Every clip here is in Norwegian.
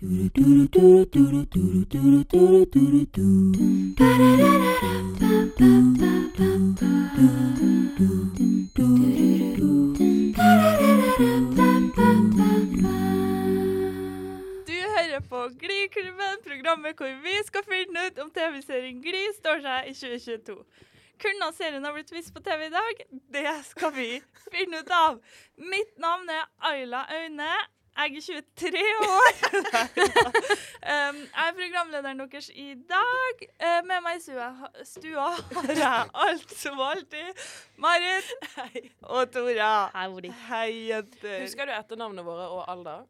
Du hører på Gliklubben, programmet hvor vi skal finne ut om TV-serien Gli står seg i 2022. Kunne serien ha blitt vist på TV i dag? Det skal vi finne ut av. Mitt navn er Ayla Aune. Jeg er 23 år. um, jeg er programlederen deres i dag. Uh, med meg i stua, stua har jeg alt som alltid Marit Hei. og Tora. Hei, Hei, jenter. Husker du etternavnene våre og alder?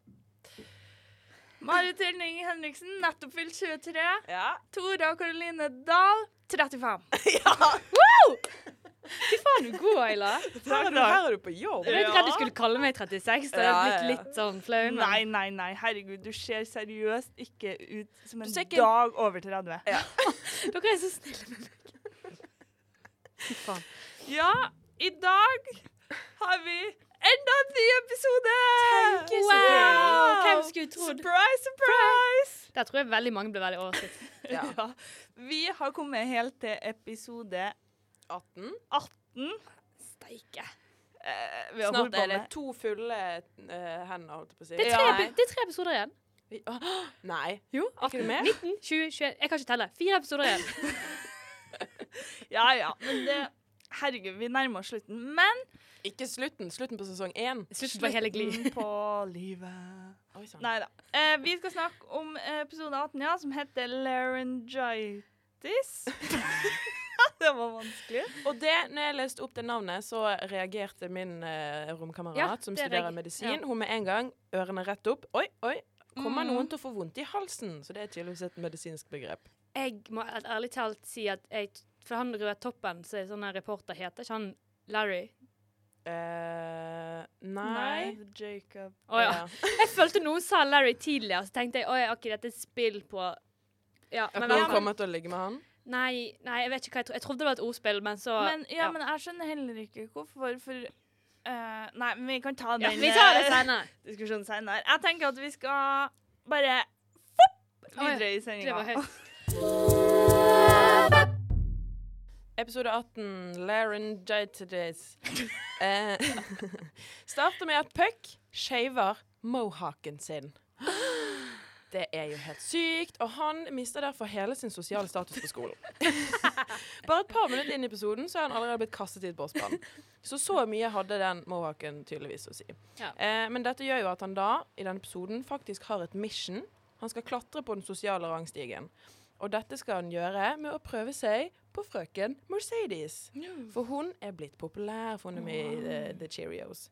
Marit Hjelning Henriksen, nettopp fylt 23. Ja. Tora Karoline Dahl, 35. Fy faen, du er god, Ayla. Her er, du, her er du på jobb. Jeg vet redd du skulle kalle meg 36. Da hadde jeg blitt litt sånn flau. men- Nei, nei, nei. Herregud, du ser seriøst ikke ut som en ikke- dag over 30. Ja. Dere er så snille med meg. Fy faen. Ja, i dag har vi enda en ny episode! Tenke så Wow! Hvem skulle trodd? Surprise, surprise! Der tror jeg veldig mange ble veldig overrasket. Ja. Ja. Vi har kommet helt til episode 18. 18. Steike. Eh, vi har Snart er det to fulle eh, hender, holdt jeg på å si. Det er, tre, ja, det er tre episoder igjen. Åh, Nei. Jo, ikke det mer? 19, 20, 21 Jeg kan ikke telle. Fire episoder igjen. Ja, ja. Men det Herregud, vi nærmer oss slutten. Men Ikke slutten. Slutten på sesong én. Slutten på hele Gli. på livet. Oi sann. Nei da. Eh, vi skal snakke om episode 18, ja, som heter laryngitis. det var vanskelig. Og det, når jeg leste opp det navnet, så reagerte min eh, romkamerat Ja, som studerer jeg. medisin. ja. Hun med en gang ørene rett opp. Oi, oi. Kommer Mm. noen til å få vondt i halsen? Så det er tydeligvis et medisinsk begrep. Jeg må ærlig talt si at jeg For han røde toppen så er sånn her reporter, heter ikke han Larry? Uh, nei. Jacob. Å ja. Jeg følte noen sa Larry tidligere, så tenkte jeg at okay, dette er spill på Ja, men noen kommer til å ligge med han? Nei, nei, jeg vet ikke hva jeg trodde. Jeg trodde det var et ordspill, men så Men, ja, men jeg skjønner heller ikke hvorfor, for uh, Nei, men vi kan ta den ja, Vi tar det eh, senere. diskusjonen senere. Jeg tenker at vi skal bare fopp Oi, videre i Det var sendinga. Episode 18, laryngitis. eh, starter med at Puck shaver mohaken sin. Det er jo helt sykt, og han mister derfor hele sin sosiale status på skolen. Bare et par minutter inn i episoden så er han allerede blitt kastet i et bossband. Så så mye hadde den mohawken tydeligvis å si. Ja. Eh, men dette gjør jo at han da, i denne episoden, faktisk har et mission. Han skal klatre på den sosiale rangstigen. Og dette skal han gjøre med å prøve seg på frøken Mercedes. For hun er blitt populær, for hun er med i The, The Cheerios.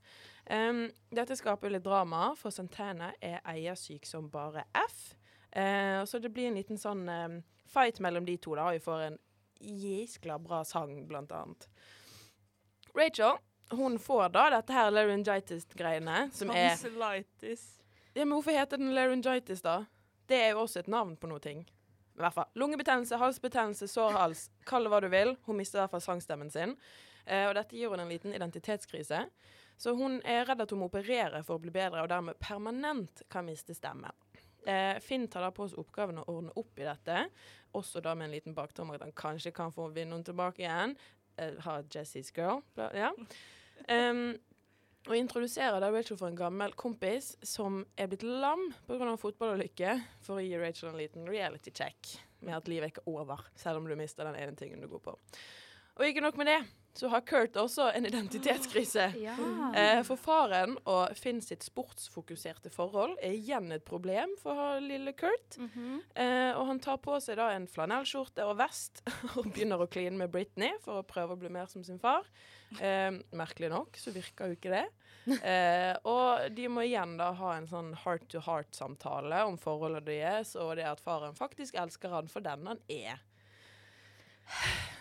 Um, dette skaper litt drama, for Santana er eiersyk som bare F. Uh, så det blir en liten sånn um, fight mellom de to, da, og vi får en jæskla bra sang, blant annet. Rachel hun får da dette her laryngitis-greiene, som er Tonsillitis. ja, men hvorfor heter den laryngitis, da? Det er jo også et navn på noe ting. I hvert fall. Lungebetennelse, halsbetennelse, sår hals. Kall det hva du vil. Hun mister i hvert fall sangstemmen sin. Eh, og dette gir henne en liten identitetskrise. Så hun er redd at hun må operere for å bli bedre, og dermed permanent kan miste stemmen. Eh, Finn tar da på seg oppgaven å ordne opp i dette, også da med en liten baktom at han kanskje kan få vinne henne tilbake igjen. Eh, ha Jessies girl. Ja. Um, og introduserer da Rachel for en gammel kompis som er blitt lam pga. fotballulykke, for å gi Rachel en liten reality check med at livet ikke er over, selv om du mister den ene tingen du går på. Og ikke nok med det, så har Kurt også en identitetskrise. Ja. Eh, for faren og Finn sitt sportsfokuserte forhold er igjen et problem for lille Kurt. Mhm. Eh, og han tar på seg da en flanellskjorte og vest og begynner å kline med Britney for å prøve å bli mer som sin far. Eh, merkelig nok så virker jo ikke det. Eh, og de må igjen da ha en sånn heart-to-heart-samtale om forholdet deres, og det at faren faktisk elsker han for den han er.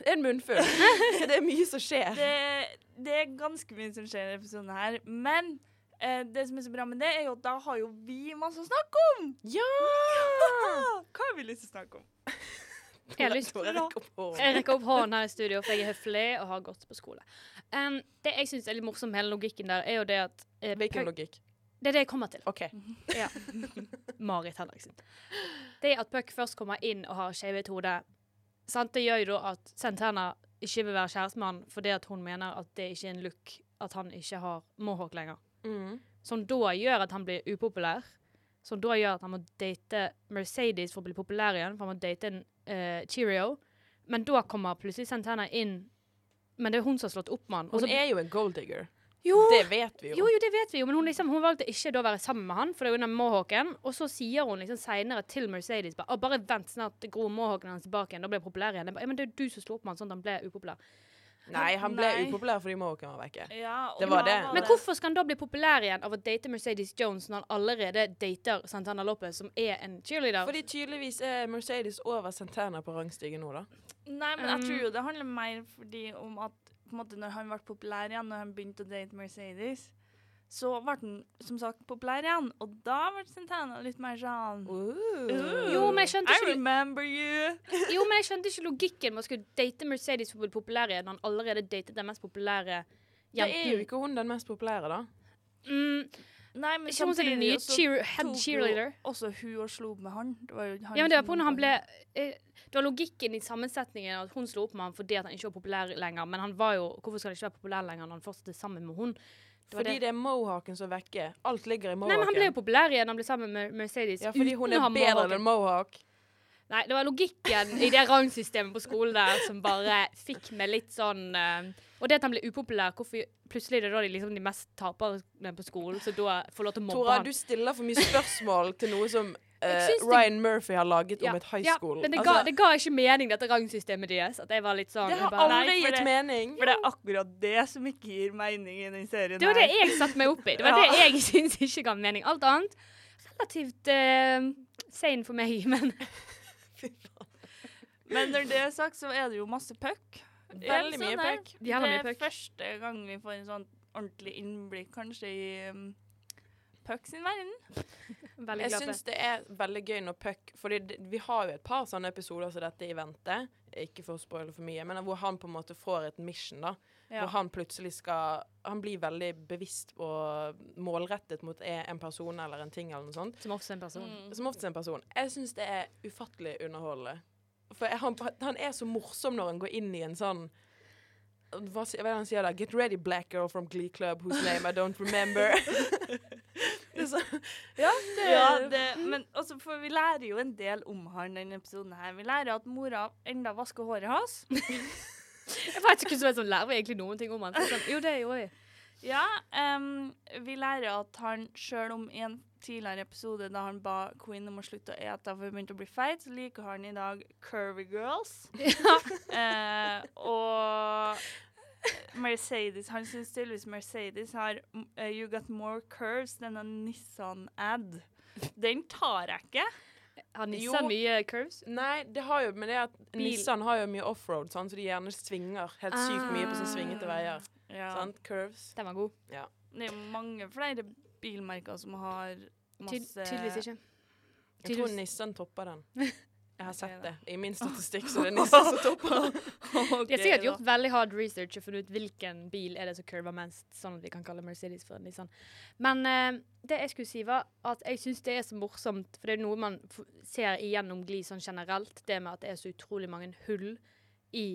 Det er en munnfull. det er mye som skjer. Det, det er ganske mye som skjer i episoden her, men eh, det som er så bra med det, er jo at da har jo vi masse å snakke om! Ja! Hva har vi lyst til å snakke om? Jeg. Jeg rekker opp hånden her i studio, for jeg er høflig og har gått på skole. Um, det jeg syns er litt morsomt med hele logikken der, er jo det at uh, Hvilken logikk? Det er det jeg kommer til. OK. Ja. Marit Henriksen. Det at Puck først kommer inn og har skjevet hode, det gjør jo da at Santana ikke vil være kjærestemann fordi at hun mener at det ikke er en look at han ikke har mohawk lenger. Mm. Som da gjør at han blir upopulær. Som da gjør at han må date Mercedes for å bli populær igjen, for han må date en eh, Cheerio. Men da kommer plutselig Santana inn. Men det er hun som har slått opp med han. Hun er jo en golddigger. jo, Det vet vi jo. jo, jo, det vet vi jo, men hun, liksom, hun valgte ikke da å være sammen med han, for det er den mohawken. Og så sier hun liksom senere til Mercedes bare, bare vent snart gror mohawken hans tilbake igjen, da blir jeg populær igjen. Bare, ja, men det er jo du som slo opp med han sånn at han ble upopulær. Nei, han ble Nei. upopulær fordi Mohawken var vekke. Ja, Det var det. Men hvorfor skal han da bli populær igjen av å date Mercedes Jones når han allerede dater Santana Lopez, som er en cheerleader? Fordi tydeligvis er Mercedes over Santana på rangstigen nå, da. Nei, men jeg Um, tror jo det handler mer fordi om at på en måte, når han ble populær igjen, når han begynte å date Mercedes, så ble den som sagt populær igjen. Og da ble Santana litt mer sånn Ooh. Jo, men jeg skjønte I ikke remember you. Jo, men jeg skjønte ikke logikken med å skulle date Mercedes for å bli populær igjen, når han allerede datet den mest populære Det er jo ikke hun den mest populære, da. Mm, Nei, men ikke hun som er den nye cheer, head tok Hun, cheerleader. Også hun og slo opp med han. Det var jo han Ja, men det var på når han ble eh, Det var logikken i sammensetningen at hun slo opp med han fordi at han ikke var populær lenger. Men han var jo Hvorfor skal han ikke være populær lenger når han fortsatte sammen med hun? Det Fordi det. det er Mohawken som vekker. Alt ligger i mohawken. Nei, men han ble jo populær igjen. Han ble sammen med Mercedes Ja, fordi hun er bedre enn Mohawk. Nei, det var logikken i det rangsystemet på skolen der som bare fikk meg litt sånn uh, Og det at han ble upopulær, hvorfor plutselig er det da de, liksom, de mest taperne på skolen som da får lov til å mobbe Tora, han? du stiller for mye spørsmål til noe som eh, det- Ryan Murphy har laget Ja, om et high ja, school. men det Altså, ga, det ga ikke mening, dette rangsystemet deres. At jeg var litt sånn det har bare, aldri gitt mening. For det er akkurat det som ikke gir mening i den serien. Det var det jeg satte meg opp i. Det var Ja. det jeg syns ikke ga mening. Alt annet relativt uh, sane for meg, men Men når det er sagt, så er det jo masse puck. Veldig mye sånn puck. Det er første gang vi får en sånn ordentlig innblikk, kanskje, i um, puck sin verden. veldig Jeg syns det. er veldig gøy når Puck Fordi vi har jo et par sånne episoder som dette i vente. Ikke for å spoile for mye, men hvor han på en måte får et mission, da. Ja. Hvor han plutselig skal Han blir veldig bevisst og målrettet mot e- en person eller en ting eller noe sånt. Som også en person. Mm. Som oftest en person. Jeg syns det er ufattelig underholdende. For jeg, han, han er så morsom når han går inn i en sånn hva, hva er det han sier da? Get ready, black girl from Glee Club whose name I don't remember. så, ja, det, Ja, det, men også for vi lærer jo en del om han denne episoden her. Vi lærer at mora enda vasker håret hans. Jeg vet ikke hva som lærer egentlig noen ting om han. Sånn, jo, det gjorde jeg. Ja, um, vi lærer at han sjøl om i en tidligere episode da han ba Queen om å slutte å ete for hun begynte å bli feit, så liker han i dag curvy girls. Eh, og Mercedes Han syns tydeligvis Mercedes har eh, You got more curves than a Nissan-ad. Den tar jeg ikke. Har Jo. Nissan mye curves? Nei, det har jo men det at Bil. Nissan har jo mye offroad, sånn, så de gjerne svinger helt sykt mye på sånne svingete veier. Ja. Sant? Curves. Den var god. Det er jo mange flere bilmerker som har Ty masse tydeligvis ikke. Jeg tror Nissan topper den. Jeg har sett det. I min statistikk så det er Nissan som topper. De har sikkert gjort veldig hard research og funnet ut hvilken bil er det som curver mest, sånn at vi kan kalle Mercedes for en Nissan. Men uh, det jeg skulle si, var at jeg syns det er så morsomt, for det er noe man ser igjennom Gli sånn generelt, det med at det er så utrolig mange hull i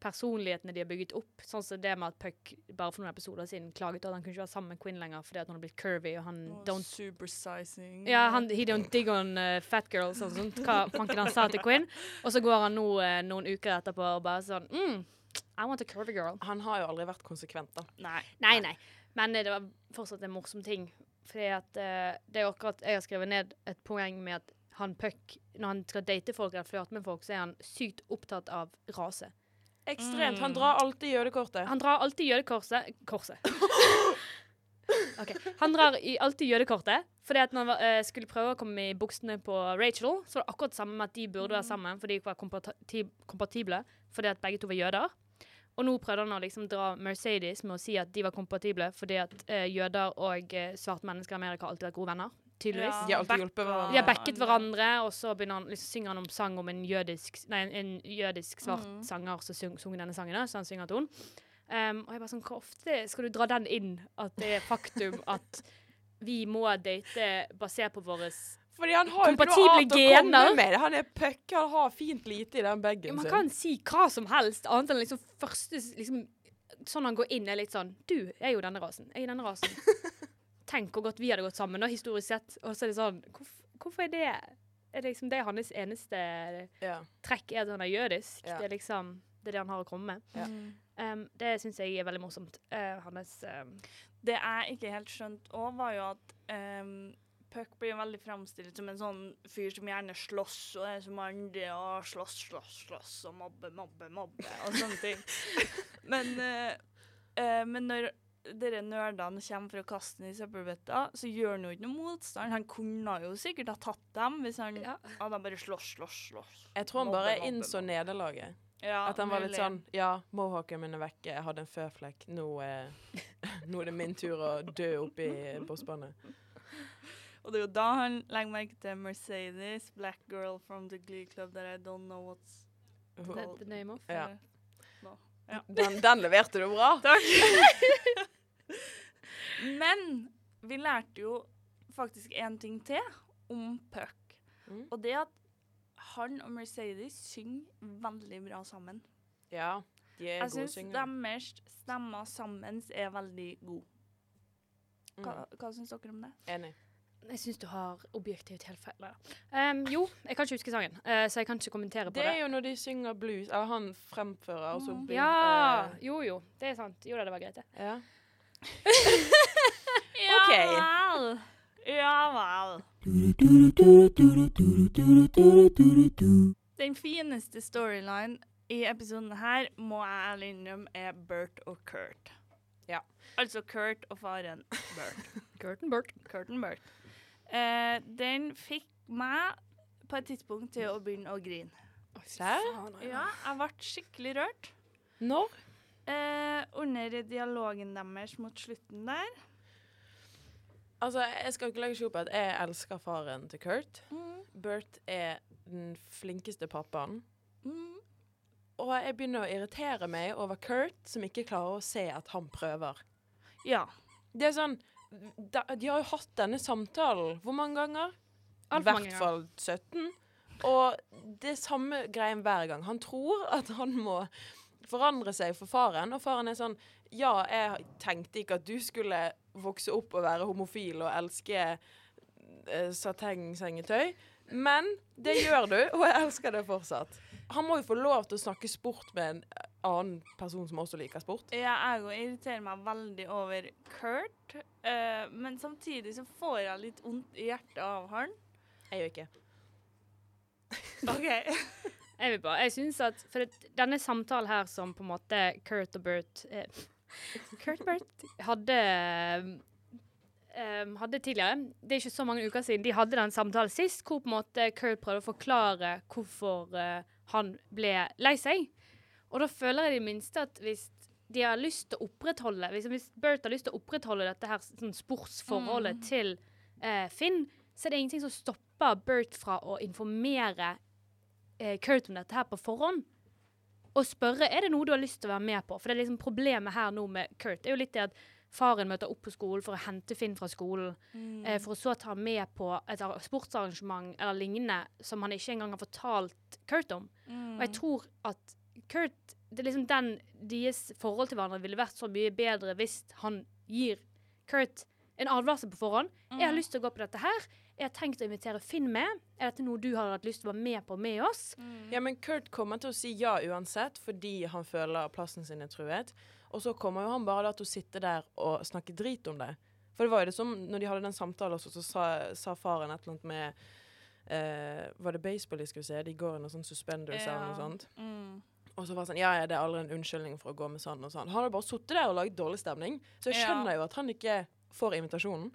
personlighetene de har bygget opp. Sånn som det med at Puck bare for noen episoder siden klaget over at han kunne ikke være sammen med Quinn lenger fordi at hun har blitt curvy, og han don't Supersizing. ja, han, he don't dig on uh, fat girls og sånt, hva fanken han sa til Quinn. Og så går han nå uh, noen uker etterpå og bare sånn mm, I want a curvy girl. Han har jo aldri vært konsekvent, da. Nei. Nei, nei. Men eh, det var fortsatt en morsom ting. Fordi at det er akkurat Jeg har skrevet ned et poeng med at han Puck, når han skal date folk eller flørte med folk, så er han sykt opptatt av rase. Ekstremt. Han Mm. drar alltid jødekortet. Han drar alltid jødekorset Korset. Okay. Han drar i, alltid jødekortet. Fordi at når han var, eh, skulle prøve å komme i buksene på Rachel, så var det akkurat samme med at de burde være sammen, for de var kompati kompatible, fordi at begge to var jøder. Og nå prøvde han å liksom dra Mercedes med å si at de var kompatible, fordi at eh, jøder og eh, svarte mennesker i Amerika har alltid vært gode venner. Tydeligvis. De har alltid hjulpet hverandre. De har backet hverandre, og så han, liksom, synger han om sang om en jødisk, nei, en, jødisk svart Mm. sanger som sung synger denne sangen. Så han synger til henne. Um, og jeg bare sånn, Hvor ofte skal du dra den inn? At det er faktum at vi må date basert på våre Fordi han har jo ikke noe annet å gener. komme med. Han er puck, han har fint lite i den bagen Man kan si hva som helst, annet enn liksom første liksom, Sånn han går inn, er litt sånn Du er jo denne rasen. Jeg er denne rasen. Tenk hvor godt vi hadde gått sammen, da, historisk sett. Og så er det sånn Hvorfor, Hvorfor er det Er det liksom det er hans eneste Ja. trekk, er at han er jødisk? Ja. Det er liksom det er det han har å komme med. Ja. Um, det syns jeg er veldig morsomt. Uh, hans um, Det jeg ikke helt skjønte òg, var jo at um, Puck blir veldig framstilt som en sånn fyr som gjerne slåss og er som andre og slåss, slåss, slåss og mobbe, mobbe, mobbe og sånne ting. Men, uh, uh, men når dere nerdene kommer for å kaste den i søppelbøtta, så gjør han jo ikke noe motstand. Han kunne jo sikkert ha tatt dem hvis han Ja. hadde bare slåss, slåss, slåss. Jeg tror han bare mobbe, innså mobbe. nederlaget. Ja, At han var litt sånn Ja, mohawken min er vekke, jeg hadde en føflekk. Nå, eh, nå er det min tur å dø oppi bossbanen. Og det er jo da han legger merke til Mercedes, black girl from the Glee Club that I don't know what's the, called. the name of. Ja. No. Ja. Den, den leverte du bra. Takk. Men vi lærte jo faktisk én ting til om Puck. Mm. Og det at han og Mercedes synger veldig bra sammen. Ja, de er Jeg gode syns syngere. deres stemmer sammen er veldig gode. Hva, Mm. hva syns dere om det? Enig. Jeg syns du har objektivt helt feil. Um, jo, jeg kan ikke huske sangen, uh, så jeg kan ikke kommentere på Det det. er jo når de synger blues, eller han fremfører, og så Mm. blir Ja! eh, Jo, jo. Det er sant. Jo da, det var greit, det. ja. Ja OK. vel. Ja vel. Den fineste storyline i episoden her må jeg ærlig innrømme er Bert og Kurt. Ja. Altså Kurt og faren Bert. Kurt og Bert. Kurt og Bert. Eh, den fikk meg på et tidspunkt til å begynne å grine. Serr? Ja, jeg ble skikkelig rørt. Når? Eh, under dialogen deres mot slutten der. Altså, jeg skal ikke legge skjul på at jeg elsker faren til Kurt. Bert er den flinkeste pappaen. Mm. Og jeg begynner å irritere meg over Kurt, som ikke klarer å se at han prøver. Ja. Det er sånn da, De har jo hatt denne samtalen hvor mange ganger? I hvert fall 17. Og det er samme greien hver gang. Han tror at han må forandre seg for faren, og faren er sånn Ja, jeg tenkte ikke at du skulle vokse opp og være homofil og elske uh, satengsengetøy, men det gjør du, og jeg elsker det fortsatt. Han må jo få lov til å snakke sport med en annen person som også liker sport. Ja, jeg òg irriterer meg veldig over Kurt, uh, men samtidig så får jeg litt vondt i hjertet av han. Jeg gjør ikke. OK. Jeg vil bare, jeg synes at For det, denne samtalen her som på en måte Kurt og Bert eh, Kurt Bert hadde um, hadde tidligere Det er ikke så mange uker siden de hadde den samtalen sist, hvor på en måte Kurt prøvde å forklare hvorfor uh, han ble lei seg. Og da føler jeg i det minste at hvis de har lyst til å opprettholde Hvis, hvis Bert har lyst til å opprettholde dette her sånn sportsforholdet Mm. til uh, Finn, så er det ingenting som stopper Bert fra å informere eh, Kurt om dette her på forhånd. Og spørre er det noe du har lyst til å være med på. For det er liksom problemet her nå med Kurt det er jo litt det at faren møter opp på skolen for å hente Finn fra skolen, Mm. eh, for å så ta med på et sportsarrangement eller lignende som han ikke engang har fortalt Kurt om. Og jeg tror at Kurt det er liksom den Deres forhold til hverandre ville vært så mye bedre hvis han gir Kurt en advarsel på forhånd. Jeg har lyst til å gå på dette her. Jeg har tenkt å invitere Finn med. Er dette noe du har hatt lyst til å være med på med oss? Mm. Ja, men Kurt kommer til å si ja uansett, fordi han føler plassen sin er truet. Og så kommer jo han bare da til å sitte der og snakke drit om det. For det var jo det som når de hadde den samtalen også, så sa, sa faren et eller annet med eh, Var det baseball de skulle se? De går i noen sånn suspenders eller noe sånt. Mm. Og så var det sånn Ja, ja, det er aldri en unnskyldning for å gå med sånn og sånn. Han hadde bare sittet der og laget dårlig stemning. Så jeg Ja. skjønner jo at han ikke får invitasjonen.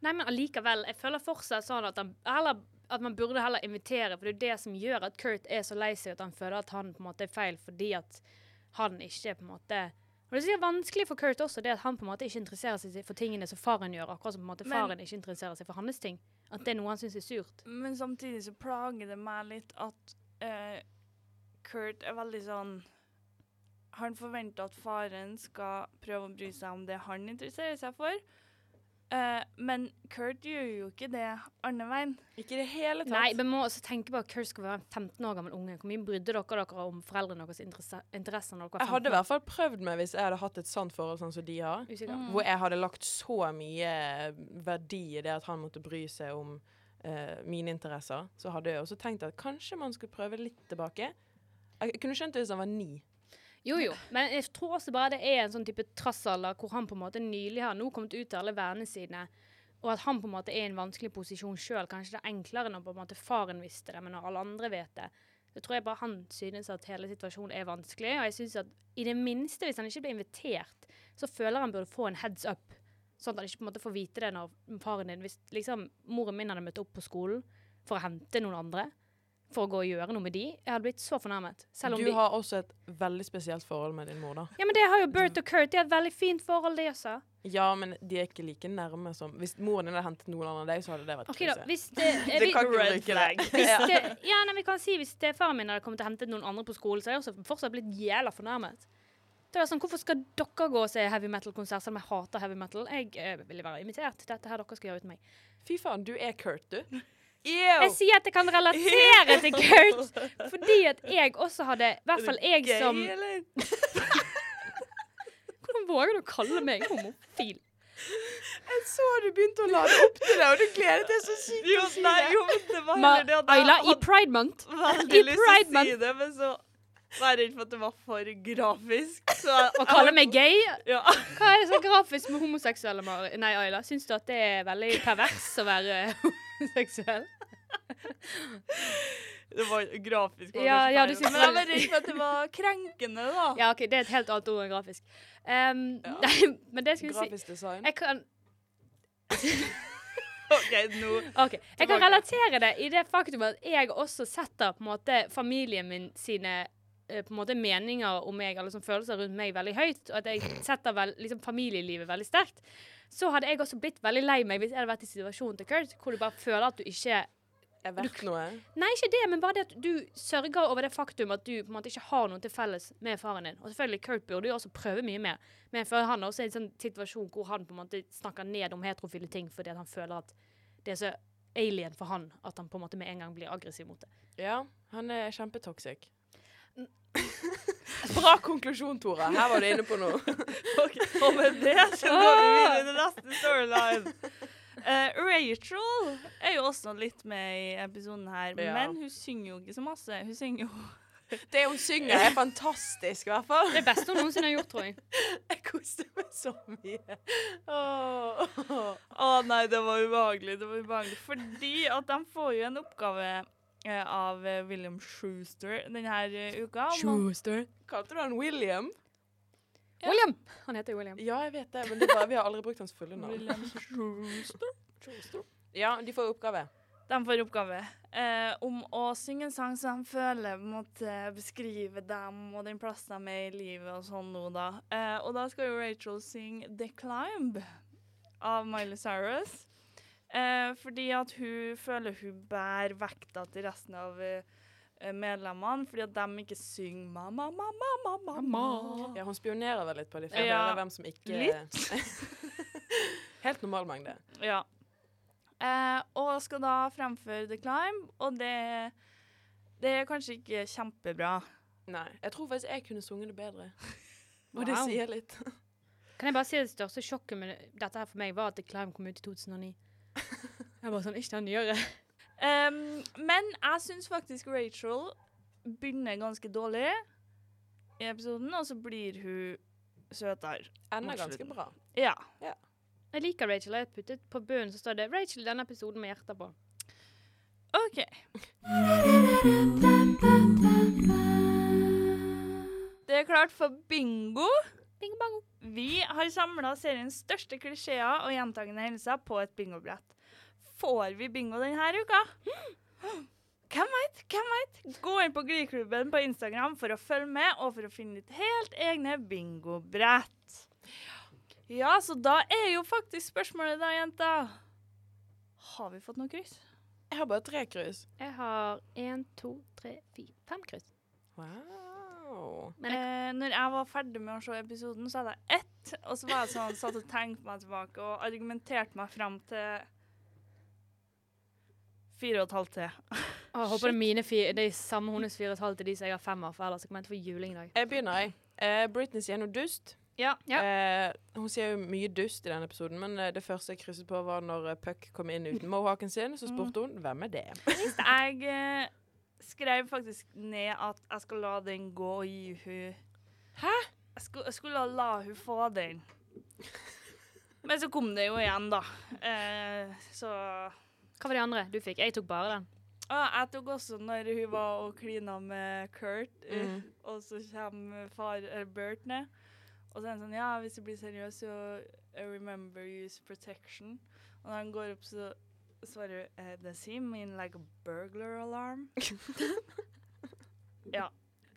Nei, men allikevel. Jeg føler fortsatt sånn at, han, heller, at man burde heller invitere, for det er det som gjør at Kurt er så lei seg at han føler at han på en måte er feil fordi at han ikke på en måte og Det er vanskelig for Kurt også, det at han på en måte ikke interesserer seg for tingene som faren gjør, akkurat som på en måte Men- faren ikke interesserer seg for hans ting. At det er noe han syns er surt. Men samtidig så plager det meg litt at uh, Kurt er veldig sånn Han forventer at faren skal prøve å bry seg om det han interesserer seg for. Eh, men Kurt gjør jo ikke det andre veien. Ikke i det hele tatt. Nei, vi må også tenke på at Kurt skal være en 15 år gammel unge. Hvor mye brydde dere dere om foreldrene deres interesse, interesser når dere var 15? Jeg hadde i hvert fall prøvd meg hvis jeg hadde hatt et sant forhold sånn som de har. Mm. Hvor jeg hadde lagt så mye verdi i det at han måtte bry seg om uh, mine interesser. Så hadde jeg også tenkt at kanskje man skulle prøve litt tilbake. Jeg kunne skjønt det hvis han var ni. Jo, jo. Men jeg tror også bare det er en sånn type trassalder hvor han på en måte nylig har nå kommet ut til alle vennene sine, og at han på en måte er i en vanskelig posisjon sjøl. Kanskje det er enklere når på en måte faren visste det, men når alle andre vet det. Så tror jeg bare han synes at hele situasjonen er vanskelig. Og jeg synes at i det minste, hvis han ikke blir invitert, så føler han burde få en heads up. Sånn at han ikke på en måte får vite det når faren din Hvis liksom moren min hadde møtt opp på skolen for å hente noen andre, for å gå og gjøre noe med de, jeg hadde blitt så fornærmet. Selv om Du de har også et veldig spesielt forhold med din mor, da. Ja, men det har jo Bert og Kurt. De har et veldig fint forhold, de også. Ja, men de er ikke like nærme som Hvis moren din hadde hentet noen annen enn deg, så hadde det vært Ok da, hvis det, eh, Det vi- kan ikke Red bruke flag. det Ja, nei, vi kan si hvis stefaren min hadde kommet og hentet noen andre på skolen, så hadde jeg også fortsatt blitt jævla fornærmet. Det er sånn, Hvorfor skal dere gå og se heavy metal-konsert selv om jeg hater heavy metal? Jeg eh, ville være invitert. Dette her dere skal gjøre uten meg. Fy faen, du er Kurt, du. Jeg sier at jeg kan relatere til Kurt, fordi at jeg også hadde I hvert fall jeg Gay, som eller? Hvordan våger du å kalle meg homofil? Jeg så du begynte å lade opp til det, og du gledet deg så sykt til å si det. jo, det var Ma heller det at Ayla, i Pride Month veldig i lyst til Pride å si Month. det, men så var jeg redd for at det var for grafisk. Så jeg, Å kalle meg gay? ja. Hva er det så grafisk med homoseksuelle, Mari? Nei, Ayla. Syns du at det er veldig pervers å være homoseksuell? Det var grafisk. var Ja, ja, du synes Men jeg var redd for at det var krenkende, da. Ja, OK, det er et helt annet ord enn grafisk. Um, Ja. Nei, men det skulle grafisk si Grafisk design. Jeg kan, OK, nå okay. jeg kan relatere det i det faktum at jeg også setter på en måte familien min sine eh, på en måte meninger om meg, eller som følelser rundt meg, veldig høyt, og at jeg setter vel, liksom, familielivet veldig sterkt, så hadde jeg også blitt veldig lei meg hvis jeg hadde vært i situasjonen til Kurt, hvor du bare føler at du ikke Er verdt noe. Nei, ikke det, men bare det at du sørger over det faktum at du på en måte ikke har noe til felles med faren din. Og selvfølgelig, Kurt burde jo også prøve mye mer, men for han er også i en sånn situasjon hvor han på en måte snakker ned om heterofile ting fordi han føler at det er så alien for han at han på en måte med en gang blir aggressiv mot det. Ja, han er kjempetoxic. Bra konklusjon, Tora. Her var du inne på noe. okay. Og med det så går vi videre til neste storyline. Uh, Rachel er jo også litt med i episoden her, Ja. men hun synger jo ikke så masse. Hun synger jo Det hun synger, er fantastisk, i hvert fall. Det beste hun noensinne har gjort, tror jeg. Jeg koste meg så mye. Åh. oh, nei, det var ubehagelig. Det var ubehagelig. Fordi at de får jo en oppgave av eh, William Schuster denne uh, uka. Schuster. Kalte du han William? William! Han heter jo William. Ja, jeg vet det, men det bare, vi har aldri brukt hans fulle navn. William Schuster. Ja, de får oppgave. De får oppgave eh, om å synge en sang som de føler måtte beskrive dem og den plassen de er i livet og sånn nå, da. Eh, og da skal jo Rachel synge The Climb av Miley Cyrus. Eh, fordi at hun føler hun bærer vekta til resten av eh, medlemmene, fordi at de ikke synger mamma, mamma, mamma, mamma. Ja, hun spionerer vel litt på dem for å Ja, høre hvem som ikke Litt. Helt normal mengde. Ja. Eh, og skal da fremføre The Climb, og det, det er kanskje ikke kjempebra. Nei. Jeg tror faktisk jeg kunne sunget det bedre. Og det sier litt. Kan jeg bare si det største sjokket med dette her for meg var at The Climb kom ut i 2009. Jeg bare sånn, ikke den nyere. Um, men jeg syns faktisk Rachel begynner ganske dårlig i episoden, og så blir hun søtere. Ender ganske bra. Ja. Jeg liker Rachel. Jeg har puttet på bunnen så står det 'Rachel denne episoden' med hjerter på. OK. Det er klart for bingo. Bing bango. Vi har samla seriens største klisjeer og gjentagende hendelser på et bingobrett. Får vi bingo denne uka? Hvem veit? Hvem veit? Gå inn på Gliklubben på Instagram for å følge med og for å finne ditt helt egne bingobrett. Ja, så da er jo faktisk spørsmålet da, jenta Har vi fått noe kryss? Jeg har bare tre kryss. Jeg har én, to, tre, fire, fem kryss. Wow. Men jeg, Eh, når jeg var ferdig med å se episoden, så hadde jeg ett Og så var jeg sånn, satt og tenkte meg tilbake og argumenterte meg fram til fire og et halvt til. Jeg håper det er mine fire, det er samme hennes fire og et halvt til de som jeg har fem av, for ellers kommer jeg til å få juling i dag. Jeg begynner, jeg. Eh, Britney sier noe dust. Ja. Ja. Eh, hun sier jo mye dust i denne episoden, men eh, det første jeg krysset på, var når eh, Puck kom inn uten mohawken sin. Så spurte hun hvem er det? Jeg eh, skrev faktisk ned at jeg skal la den gå og gi hun Hæ? Jeg skulle, jeg skulle la hun få den. Men så kom det jo igjen, da. Eh, så Hva var de andre du fikk? Jeg tok bare den. ah, Jeg tok også når hun var og klina med Kurt, mm. Og så kommer far eller Bert ned. Og så er han sånn Ja, hvis du blir seriøs, så eh, remember use protection. Og når han går opp, så svarer hun uh, Does he mean like a burglar alarm? ja.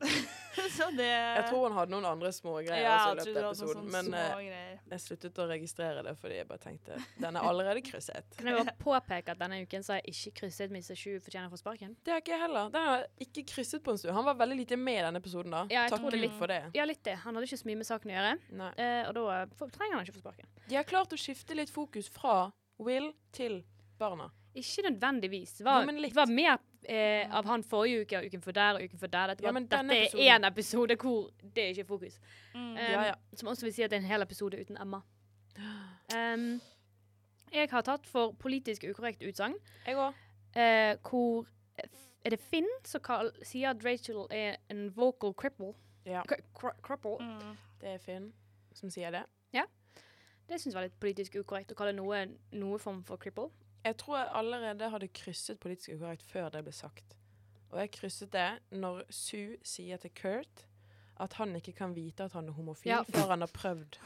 så det Jeg tror hun hadde noen andre små greier ja, også i jeg løpet av episoden, men eh, jeg sluttet å registrere det fordi jeg bare tenkte den er allerede krysset. Kan jeg bare påpeke at denne uken så har jeg ikke krysset Mr. Sju fortjener for sparken? Det har ikke jeg heller. Den har ikke krysset på en stund. Han var veldig lite med i denne episoden, da. Ja, jeg Takk tror det Gud litt. for det. Ja, litt det. Han hadde ikke så mye med saken å gjøre, eh, og da eh, trenger han ikke få sparken. De har klart å skifte litt fokus fra Will til barna. Ikke nødvendigvis. Det var, Jo, men litt. var mer eh, av han forrige uke og uken for der og uken for der. Dette, Ja, var, men dette er episoden- én episode hvor det ikke er fokus. Mm. Um, Ja, ja. Som også vil si at det er en hel episode uten Emma. Um, jeg har tatt for politisk ukorrekt utsagn, Jeg òg. eh, hvor er det Finn som kall, sier at Rachel er en vocal cripple. Ja. Cri- cri- cripple. Mm. Det er Finn som sier det. Det syns jeg var litt politisk ukorrekt å kalle noe noe form for cripple. Jeg tror jeg allerede hadde krysset politisk ukorrekt før det ble sagt. Og jeg krysset det når Sue sier til Kurt at han ikke kan vite at han er homofil Ja. før han har prøvd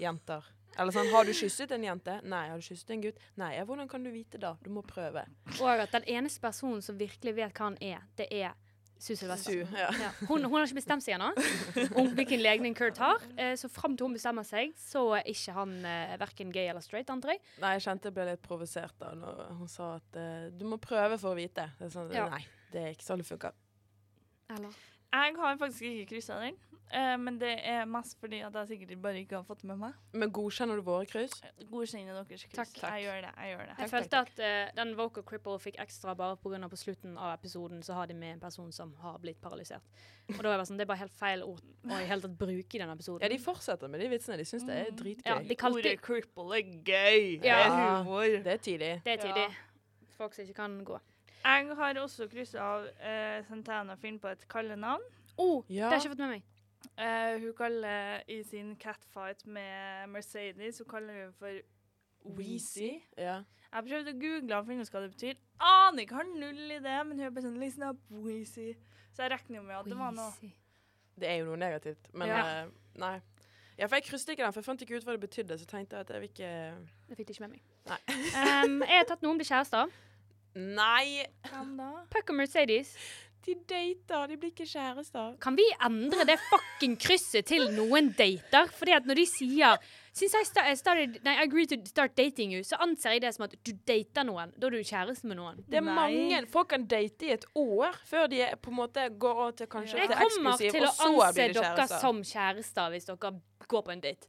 jenter. Eller sånn, har du kysset en jente? Nei. Har du kysset en gutt? Nei. Ja, hvordan kan du vite da? Du må prøve. Og at den eneste personen som virkelig vet hva han er, det er Sue Sylvester. Sue, ja. Ja. Hun, hun har ikke bestemt seg ennå om hvilken legning Kurt har. Eh, så fram til hun bestemmer seg, så er ikke han eh, verken gay eller straight, antar jeg. Nei, jeg kjente jeg ble litt provosert da når hun sa at eh, du må prøve for å vite. Det er sånn, Ja. Nei, det er ikke sånn det funker. Eller? Jeg har faktisk ikke kryssa den, eh, men det er mest fordi at jeg sikkert bare ikke har fått det med meg. Men godkjenner du våre kryss? Godkjenner deres kryss. Takk. Jeg gjør det. jeg gjør det. Jeg Takk, følte takk, at uh, den vocal cripple fikk ekstra bare pga. på slutten av episoden så har de med en person som har blitt paralysert. Og da er det, bare sånn, det er bare helt feil ord å i hele tatt bruke i den episoden. Ja, de fortsetter med de vitsene. De syns det er Mm. dritgøy. Ja, de kalte Ordet cripple er gøy. Det er humor. Det er tidlig. Det er tidlig. Ja. Folk som ikke kan gå. Jeg har også kryssa av uh, Santana Finn på et kallenavn. Oh, Ja. Det har jeg ikke fått med meg. Eh, hun kaller i sin catfight med Mercedes, så kaller hun for Weezy. Ja. Jeg prøvde å google og finne ut hva det betyr. Aner ikke, har null idé, men hun er bare sånn Listen up, Weezy. Så jeg regner jo med at det var noe Det er jo noe negativt, men Ja. uh, nei. Ja, for jeg krysset ikke den, for jeg fant ikke ut hva det betydde, så tenkte jeg at jeg vil ikke Det fikk de ikke med meg. Nei. Um, jeg har tatt noen blir kjærester. Nei! Hvem da? Puck og Mercedes. De dater, de blir ikke kjærester. Kan vi endre det fucking krysset til noen dater? Fordi at når de sier Since I, sta- started, nei, I agreed to start dating you, så anser jeg det som at du dater noen. Da er du kjæreste med noen. Det er Nei. mange Folk kan date i et år før de er- på en måte går over til kanskje Ja. Jeg til kommer eksklusiv, til og å så blir de dere som kjærester hvis dere går på en date.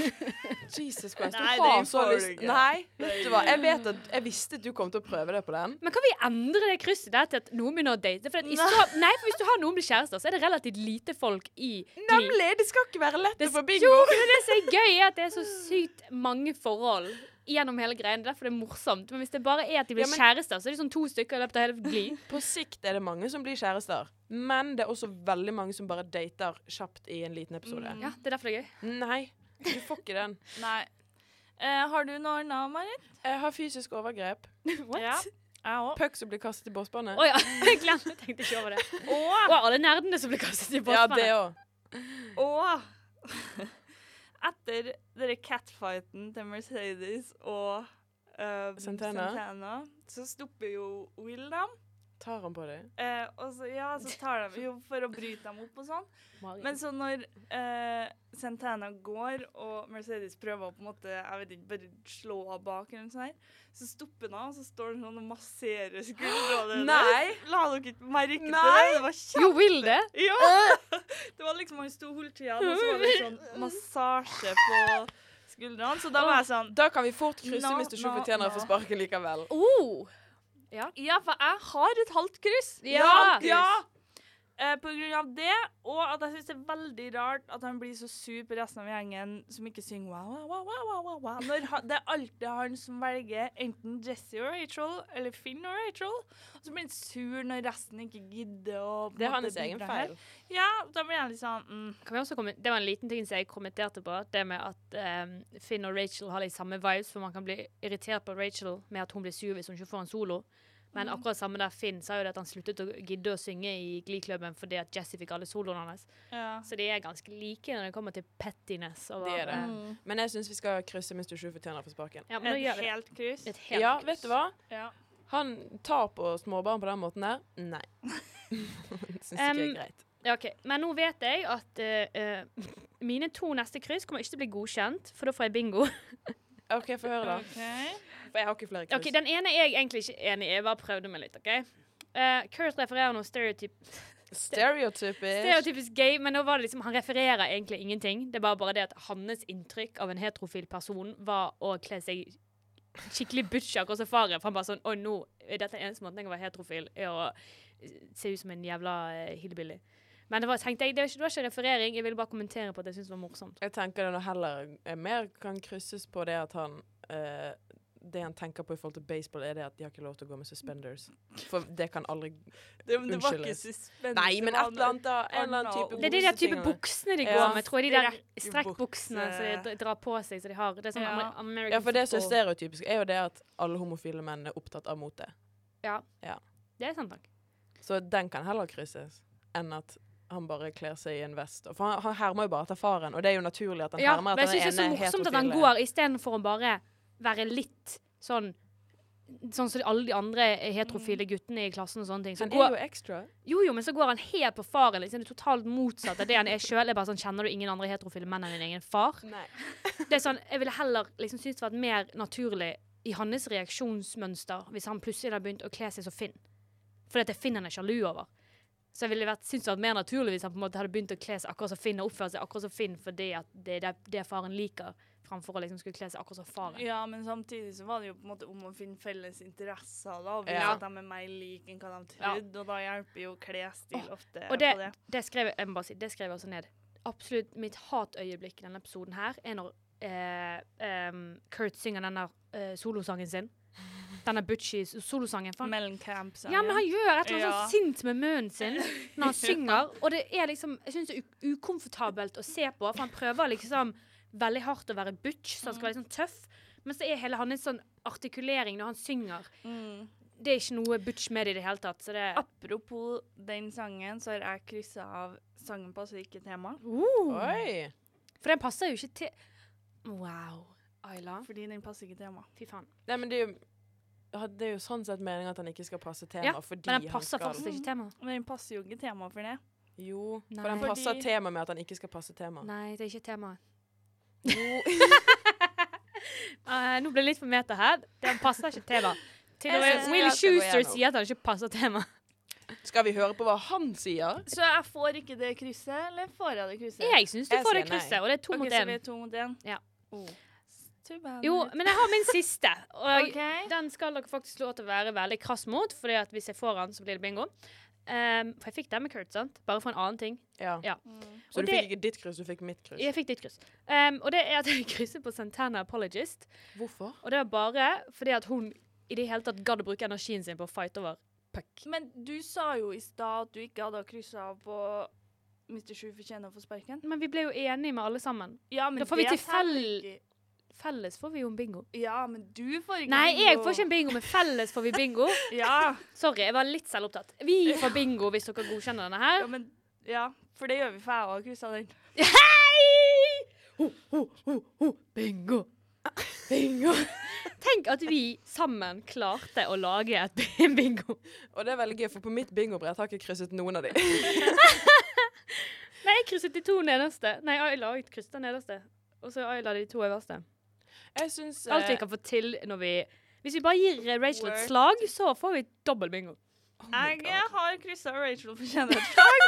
Jesus Christ, du Nei, har det så du lyst. Nei, vet du hva. Jeg vet at Jeg visste at du kom til å prøve det på den. Men kan vi endre det krysset der til at noen begynner å date? For, at i så, nei, for hvis du har noen blir kjærester, så er det relativt lite folk i Glee. Nemlig! Det skal ikke være lett Det, å få jo, bingo. men det som er gøy, er at det er så sykt mange forhold gjennom hele greien. Det er derfor det er morsomt. Men hvis det bare er at de blir Ja, men- kjærester, så er det sånn to stykker i løpet av hele glid På sikt er det mange som blir kjærester, men det er også veldig mange som bare dater kjapt i en liten episode. Mm. Ja, det er derfor det er gøy. Nei, du får ikke den. Nei. Eh, har du noe navn, Marit? Jeg har fysisk overgrep. What? Ja. Puck som blir kastet i båsbane. Å ja, jeg glemte, tenkte ikke over det. Og, oh, alle nerdene som blir kastet i Ja, det òg. og Etter denne catfighten til Mercedes og uh, Santana. Santana, så stopper jo Will dem. Tar han på deg? Eh, og så, ja, så tar de jo for å bryte dem opp og sånn. Men så når eh, Santana går, og Mercedes prøver å på en måte, jeg vet ikke, bare slå av bak, eller noe sånt, her, så stopper han og så står han sånn og masserer skuldrene. Nei. La dere ikke merke til det? Det var kjempe... Jo, vil det? Ja! Det var liksom han sto holdt tida, og så var det sånn massasje på skuldrene. Så da var jeg sånn Da kan vi fort krysse hvis du ikke nå, fortjener å få sparken likevel. Oh. Ja, for jeg har et halvt kryss. Ja. ja. Eh, på grunn av det, og at jeg syns det er veldig rart at han blir så sur på resten av gjengen som ikke synger wow, wow, wow, wow, wow, wow, wow. Når han, det er alltid han som velger enten Jesse og Rachel eller Finn og Rachel. Og så blir han sur når resten ikke gidder å Det er hans egen feil. Ja, da blir han litt sånn mm. Kan vi også det var en liten ting som jeg kommenterte på. Det med at um, Finn og Rachel har litt samme vibes, for man kan bli irritert på Rachel med at hun blir sur hvis hun ikke får en solo. Men akkurat samme der Finn sa jo det at han sluttet å gidde å synge i Glee-klubben fordi at Jesse fikk alle soloene hans. Ja. Så de er ganske like når det kommer til pettiness. det De er det. Mm. Men jeg syns vi skal krysse Mr. Sju fortjener å for sparken. Ja, men Et gjør vi det. helt kryss. Et helt Ja, kryss. vet du hva? Ja. Han tar på småbarn på den måten der. Nei. syns ikke Um, det er greit. Ja, ok. Men nå vet jeg at uh, uh, mine to neste kryss kommer ikke til å bli godkjent, for da får jeg bingo. OK, få høre, da. Okay. For jeg har ikke flere kryss. Okay, Den ene er jeg egentlig ikke enig i. Jeg bare prøvde meg litt. ok? Uh, Kurt refererer noe stereotyp Stereotypisk. stereotypisk gay, men nå var det liksom, han refererer egentlig ingenting. Det var bare det at hans inntrykk av en heterofil person var å kle seg skikkelig butch akkurat som faren. For han bare sånn Oi, nå er dette eneste måten jeg kan være heterofil, er å se ut som en jævla uh, hillbilly. Men det var, tenkte jeg, det var, ikke, det var ikke referering, jeg ville bare kommentere på at jeg syntes det var morsomt. Jeg tenker det nå heller er mer kan krysses på det at han eh, Det han tenker på i forhold til baseball, er det at de har ikke lov til å gå med suspenders. For det kan aldri Det, men det var ikke suspenders. Nei, men et eller annet da. En eller annen type Det er de der type buksene de Ja. går med, tror jeg. De der strekkbuksene som de drar på seg, så de har. Det er sånn Ja. American Ja, for det som er stereotypisk, er jo det at alle homofile menn er opptatt av mote. Det er sant nok. Så den kan heller krysses enn at han bare kler seg i en vest. For han, han hermer jo bare etter faren, og det er jo naturlig at han Ja, hermer men etter jeg syns det er så morsomt at han går istedenfor å bare være litt sånn Sånn som alle de andre heterofile guttene i klassen og sånne ting. Så Han går, er jo ekstra. jo, jo, men så går han helt på faren. Liksom, det er totalt motsatt av det han er sjøl. Sånn, kjenner du ingen andre heterofile menn enn din egen far? Nei. Det er sånn, Jeg ville heller liksom syntes det vært mer naturlig i hans reaksjonsmønster hvis han plutselig hadde begynt å kle seg som Finn. For det er Finn han er sjalu over. Så jeg ville vært, syntes det vært mer naturlig hvis han på en måte hadde begynt å kle seg akkurat som Finn og oppføre seg akkurat som Finn fordi at det er det, det faren liker, framfor å liksom skulle kle seg akkurat som faren. Ja, men samtidig så var det jo på en måte om å finne felles interesser, da. Og vise Ja. at de er mer like enn hva de trodde, og da hjelper jo klesstil ofte Og det, på det. det skrev jeg, jeg må bare si, det skrev jeg også ned. Absolutt mitt hatøyeblikk i denne episoden her er når eh, um, Kurt synger denne eh, solosangen sin. Denne butchy solosangen. For han, Mellencamp-sangen. ja, men han gjør et eller annet Ja. sånn sint med munnen sin når han synger. Og det er liksom Jeg syns det er u ukomfortabelt å se på, for han prøver liksom veldig hardt å være butch, så han skal være liksom tøff. Men så er hele hans sånn artikulering når han synger Mm. Det er ikke noe butch med det i det hele tatt. Så det Apropos den sangen, så har jeg kryssa av 'Sangen på, så ikke tema', Uh. Oi! For den passer jo ikke til Wow. Ayla. fordi den passer ikke tema. Fy faen. Nei, men det er jo det er jo sånn sett meningen at han ikke skal passe tema, Ja, fordi Men den han passer skal faktisk ikke tema. Men den passer jo ikke tema for det. Jo, Nei. for den Fordi- passer tema med at han ikke skal passe tema. Nei, det er ikke temaet. Jo. Eh, nå ble det litt for meta her. Den passer ikke tema. Til Will skal Schuster sier at han ikke passer tema. Skal vi høre på hva han sier? Så jeg får ikke det krysset, eller får jeg det krysset? Jeg syns du Jeg får det krysset, og det er to okay, mot så én. mot én? Ja. Oh. Jo, men jeg har min siste. Og okay. den skal dere faktisk lov til å være veldig krass mot, Fordi at hvis jeg får den, så blir det bingo. Um, for jeg fikk den med Kurt, sant? Bare for en annen ting. Ja. Ja. Mm. Så Og du det- fikk ikke ditt kryss, du fikk mitt kryss. Jeg fikk ditt kryss. Um, og det er at jeg krysser på Santana Apologist. Hvorfor? Og det er bare fordi at hun i det hele tatt gadd å bruke energien sin på å fight over puck. Men du sa jo i stad at du ikke hadde kryssa på Mr. Sju fortjener å få sparken. Men vi ble jo enige med alle sammen. Ja, men Da får vi det Felles får vi jo en bingo. Ja, men du får ikke Nei, bingo. Nei, jeg får ikke en bingo, men felles får vi bingo. Ja, Sorry, jeg var litt selvopptatt. Vi får bingo hvis dere godkjenner denne her. ja, men Ja, for det gjør vi, for jeg òg kryssa den. Hei! Ho, ho, ho, ho. Bingo. Bingo. Tenk at vi sammen klarte å lage et bingo. Og det er veldig gøy, for på mitt bingobrett har jeg ikke krysset noen av de. Nei, jeg krysset de to nederste. Nei, Ayla har krysset den nederste. Og så Ayla de to øverste. Jeg syns Alt vi eh, kan få til når vi Hvis vi bare gir eh, Rachel et slag, så får vi dobbel bingo. oh Jeg God. har kryssa Rachel fortjener et slag.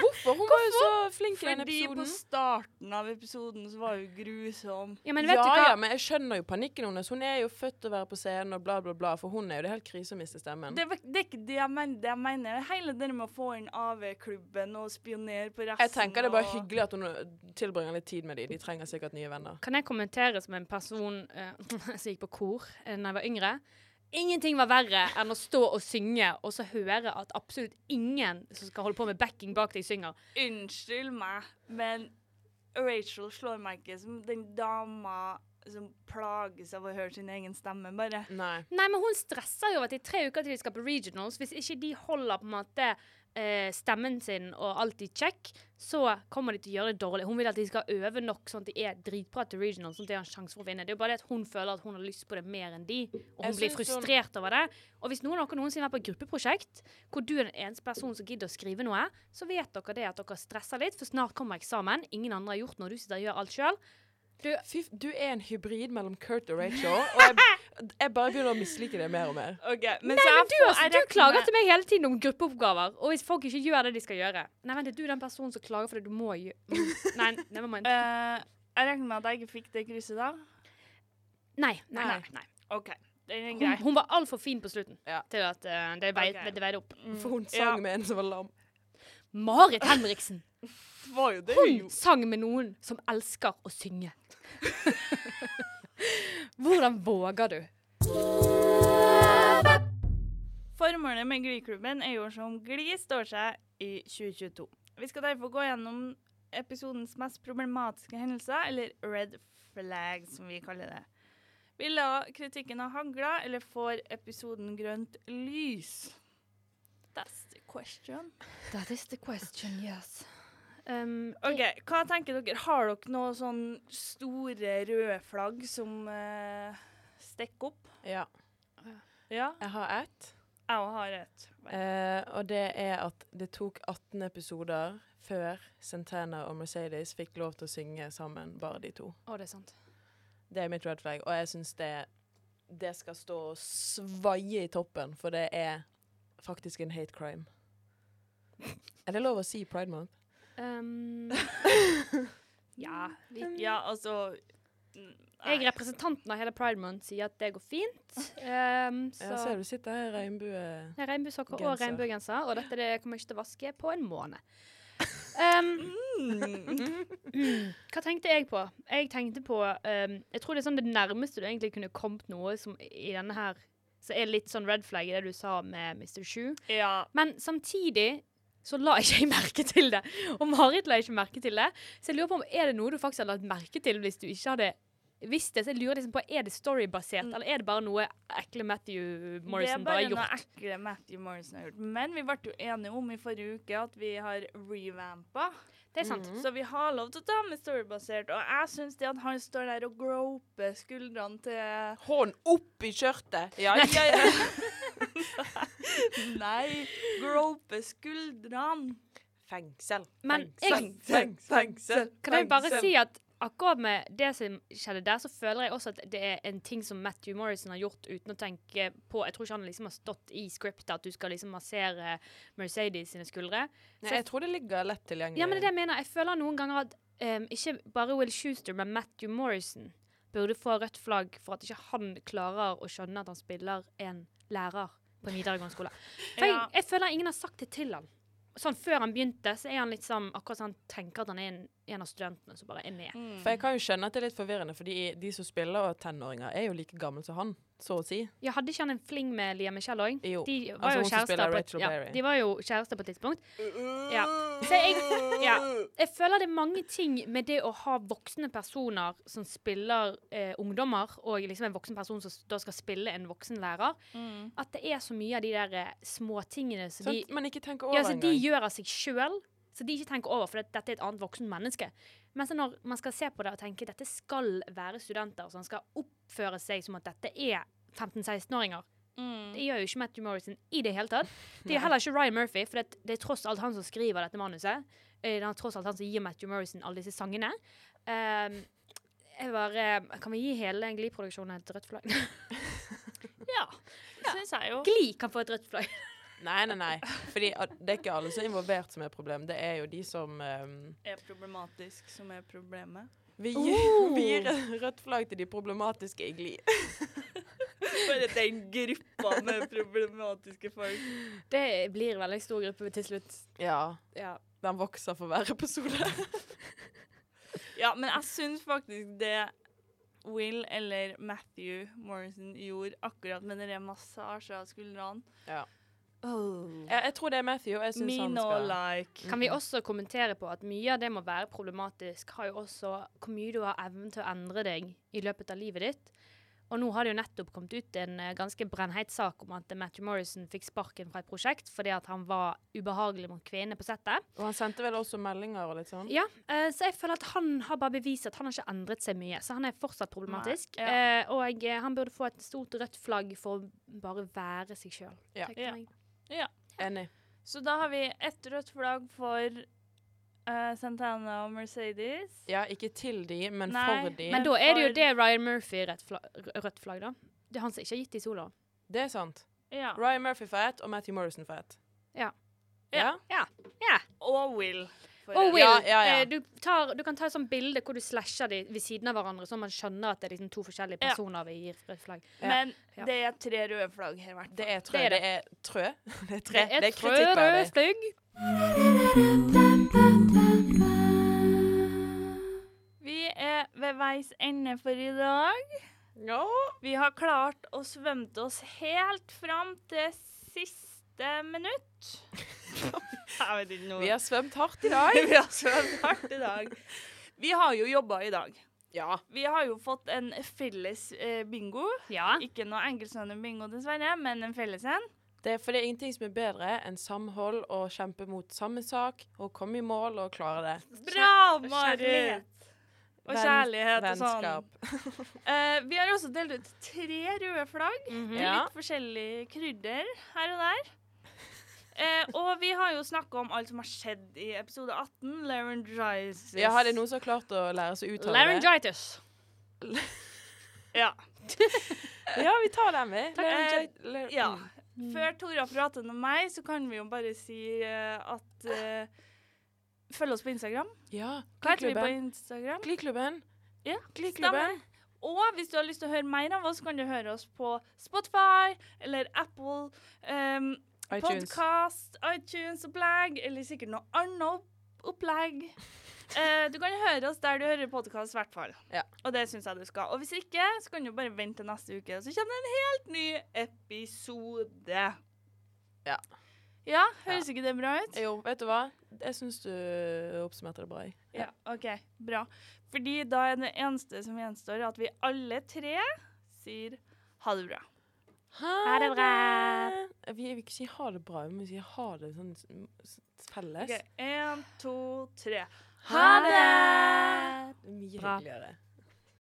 Hvorfor? Hun var jo Fordi på starten av episoden så var hun grusom. Ja, men vet ja, du hva? ja, men jeg skjønner jo panikken hennes. Hun er jo født til å være på scenen og bla, bla, bla. For hun er jo det helt krise å miste stemmen. Det, det er ikke det jeg mener. Det jeg mener er hele det med å få inn AV-klubben og spionere på resten. Jeg tenker det er bare og- hyggelig at hun tilbringer litt tid med dem. De trenger sikkert nye venner. Kan jeg kommentere som en person uh, som gikk på kor da jeg var yngre? Ingenting var verre enn å stå og synge og så høre at absolutt ingen som skal holde på med backing bak deg, synger. Unnskyld meg, men Rachel slår meg ikke som den dama som plages av å høre sin egen stemme, bare. Nei. Nei, men hun stresser jo at er tre uker til de skal på regionals. Hvis ikke de holder på en måte eh, stemmen sin og alt i check, så kommer de til å gjøre det dårlig. Hun vil at de skal øve nok sånn at de er dritbra til regional, sånn at de har en sjanse for å vinne. Det er jo bare det at hun føler at hun har lyst på det mer enn de, og hun blir frustrert hun- over det. Og hvis noen av dere noensinne er på på gruppeprosjekt, hvor du er den eneste personen som gidder å skrive noe, så vet dere det at dere stresser litt, for snart kommer eksamen. Ingen andre har gjort noe, du sitter og gjør alt sjøl. Fy, du er en hybrid mellom Kurt og Rachel, og jeg, jeg bare begynner å mislike det mer og mer. Okay, Men Nei, så men du, altså, du klager til meg hele tiden om gruppeoppgaver, og hvis folk ikke gjør det de skal gjøre Nei, vent, er du den personen som klager fordi du må gjøre Nei, never mind. Uh, Jeg regner med at jeg ikke fikk det krysset da. Nei, nei, nei. nei. OK. Er Hun, hun var altfor fin på slutten Ja. til at uh, det, vei, okay. det veide opp. For hun sang Ja. med en som var lam. Marit Henriksen. Det var jo det Hun sang med noen som elsker å synge. Hvordan våger du? Formålet med Glee-klubben er jo som Gli står seg i 2022. Vi skal derfor gå gjennom episodens mest problematiske hendelser, eller red flag, som vi kaller det. Vil da kritikken ha hagla, eller får episoden grønt lys? That's the question. That is the question, yes. Um, OK, hva tenker dere? Har dere noen sånn store røde flagg som uh, stikker opp? Ja. Ja, Jeg har ett, jeg òg har et. Uh, og det er at det tok 18 episoder før Santana og Mercedes fikk lov til å synge sammen, bare de to. Å, det er sant. Det er mitt red flag, og jeg syns det, det skal stå og svaie i toppen, for det er faktisk en hate crime. Er det lov å si Pride Month? Um, ja. Vi, Ja, altså Nei. Jeg, representanten av hele Pride Month, sier at det går fint. Um, så Ja, ser du sitter her i regnbue... Er regnbuesokker og regnbuegenser, og dette det kommer jeg ikke til å vaske på en måned. Um, Mm. hva tenkte jeg på? Jeg tenkte på um, Jeg tror det er sånn det nærmeste du egentlig kunne kommet noe som i denne her Så er litt sånn red flag i det du sa med Mr. Shoe. Ja. Men samtidig så la ikke jeg merke til det. Og Marit la ikke merke til det. Så jeg lurer på om er det noe du faktisk hadde lagt merke til hvis du ikke hadde visst det. Så jeg lurer liksom på, Er det storybasert, Mm. eller er det bare noe ekle Matthew det Morrison er bare bare har noe ekle Matthew Morrison har gjort. Men vi ble jo enige om i forrige uke at vi har revampa. Det er sant. Mhm. Så vi har lov til å ta med storybasert. Og jeg syns det at han står der og groper skuldrene til Hånd opp i skjørtet! Ja, ja, ja. Nei, grope skuldrene. Fengsel. Men fengsel, jeg- fengsel, fengsel, Kan jeg bare si at akkurat med det som skjedde der, så føler jeg også at det er en ting som Matthew Morrison har gjort uten å tenke på Jeg tror ikke han liksom har stått i scriptet at du skal liksom massere Mercedes sine skuldre. Nei, jeg tror det ligger lett tilgjengelig. Ja, men det er det jeg mener. Jeg føler noen ganger at um, ikke bare Will Schuster, men Matthew Morrison burde få rødt flagg for at ikke han klarer å skjønne at han spiller en lærer på en videregående skole. For Ja. jeg, jeg føler ingen har sagt det til han. Sånn Før han begynte, så er han litt sånn akkurat som han tenker at han er en, en av studentene som bare er med. Mm. For jeg kan jo skjønne at det er litt forvirrende, for de som spiller tenåringer, er jo like gamle som han, så å si. Ja, Hadde ikke han en fling med Lia Michelle òg? Jo. De var Altså jo hun spiller på, et- ja, de var jo kjærester på et tidspunkt. Ja. Så jeg, ja. jeg føler det er mange ting med det å ha voksne personer som spiller eh, ungdommer, og liksom en voksen person som da skal spille en voksen lærer, Mm. at det er så mye av de der eh, småtingene som de man ikke over ja, så de gjør av seg sjøl, så de ikke tenker over, for dette er et annet voksen menneske. Men så når man skal se på det og tenke dette skal være studenter som skal oppføre seg som at dette er 15-16-åringer. Mm. Det gjør jo ikke Matthew Morrison i det hele tatt. Det gjør heller ikke Ryan Murphy, for det, det er tross alt han som skriver dette manuset. Eh, Det er tross alt han som gir Matthew Morrison alle disse sangene. Um, jeg bare, kan vi gi hele Glee-produksjonen et rødt flagg? Ja, det syns jeg jo. Glee kan få et rødt flagg. Nei, nei, nei. Fordi at det er ikke alle som er involvert som er problem. Det er jo de som um, Er problematisk som er problemet. vi, gir, Oh. vi gir rødt flagg til de problematiske i Gli. Bare den gruppa med problematiske folk. Det blir en veldig stor gruppe til slutt. Ja. Ja. Den vokser for hver episode. Ja, men jeg syns faktisk det Will eller Matthew Morrison gjorde akkurat med den massasjen av skuldrene Ja. Oh. Jeg, jeg tror det er Matthew. Jeg Jeg Me han no skal like. Kan vi også kommentere på at mye av det med å være problematisk, har jo også hvor mye du har evnen til å endre deg i løpet av livet ditt. Og nå har det jo nettopp kommet ut en eh, ganske brennheit sak om at Matthew Morrison fikk sparken fra et prosjekt fordi at han var ubehagelig mot kvinnene på settet. Og han sendte vel også meldinger og litt sånn? Ja, eh, så jeg føler at han har bare bevist at han har ikke endret seg mye. Så han er fortsatt problematisk. Ja. eh, og jeg, han burde få et stort rødt flagg for å bare være seg sjøl. Ja. Ja. Enig. Så da har vi ett rødt flagg for uh, Santana og Mercedes. Ja, ikke til de, men Nei, for de. Men da er det jo det Ryan Murphy rødt flagg, rødt flagg da. Det er han som ikke har gitt de sola. Det er sant. Ja. Ryan Murphy for ett, og Matthew Morrison for ett. Ja. Ja? Ja. Og Will. For Og. Will, Ja, ja, ja. eh, du, tar, du kan ta et sånt bilde hvor du slasher de ved siden av hverandre, så man skjønner at det er liksom to forskjellige Ja. personer vi gir rødt flagg. Ja. Men Ja. det er tre røde flagg her, i hvert fall. Det er trø. Det er Det det. er trø. Det er tre. Det er Det er et rød flagg. Vi er ved veis ende for i dag. Ja. Vi har klart å svømme oss helt fram til siste minutt. Jeg vet ikke noe. Vi har svømt hardt i dag. Vi har svømt hardt i dag. Vi har jo jobba i dag. Ja. Vi har jo fått en felles eh, bingo. Ja. Ikke noe enkeltstående bingo, dessverre, men en felles en. Det er, for det er ingenting som er bedre enn samhold og kjempe mot samme sak og komme i mål og klare det. Bra, Og Marit! kjærlighet. Og kjærlighet og sånn. Eh, vi har også delt ut tre røde flagg. Mhm. med Ja. Litt forskjellig krydder her og der. Eh, og vi har jo snakka om alt som har skjedd i episode 18. Laryngitis. Ja, har det noen som har klart å lære seg å uttale det? Laryngitis. Ja. Ja, vi tar den, vi. Lar- Eh, ja. Mm. Før Tora prater om meg, så kan vi jo bare si uh, at uh, Følg oss på Instagram. Ja. Hva heter vi på Instagram? Gliklubben. Ja, Gliklubben. Og hvis du har lyst til å høre mer av oss, kan du høre oss på Spotify eller Apple um, iTunes. Podcast, iTunes-opplegg, eller sikkert noe annet opp- opplegg. Eh, du kan høre oss der du hører podkast, i hvert fall. Ja. Og det syns jeg du skal. Og hvis ikke, så kan du bare vente til neste uke, så kommer det en helt ny episode. Ja. Ja, høres ikke det bra ut? Jo, vet du hva? Jeg syns du oppsummerte det bra. Ja. Ja, OK. Bra. Fordi da er det eneste som gjenstår, at vi alle tre sier ha det bra. Ha det bra. Vi vil ikke si ha det bra, vi sier si ha det sånn felles. OK. Én, to, tre. Ha det! Mye Bra. hyggeligere.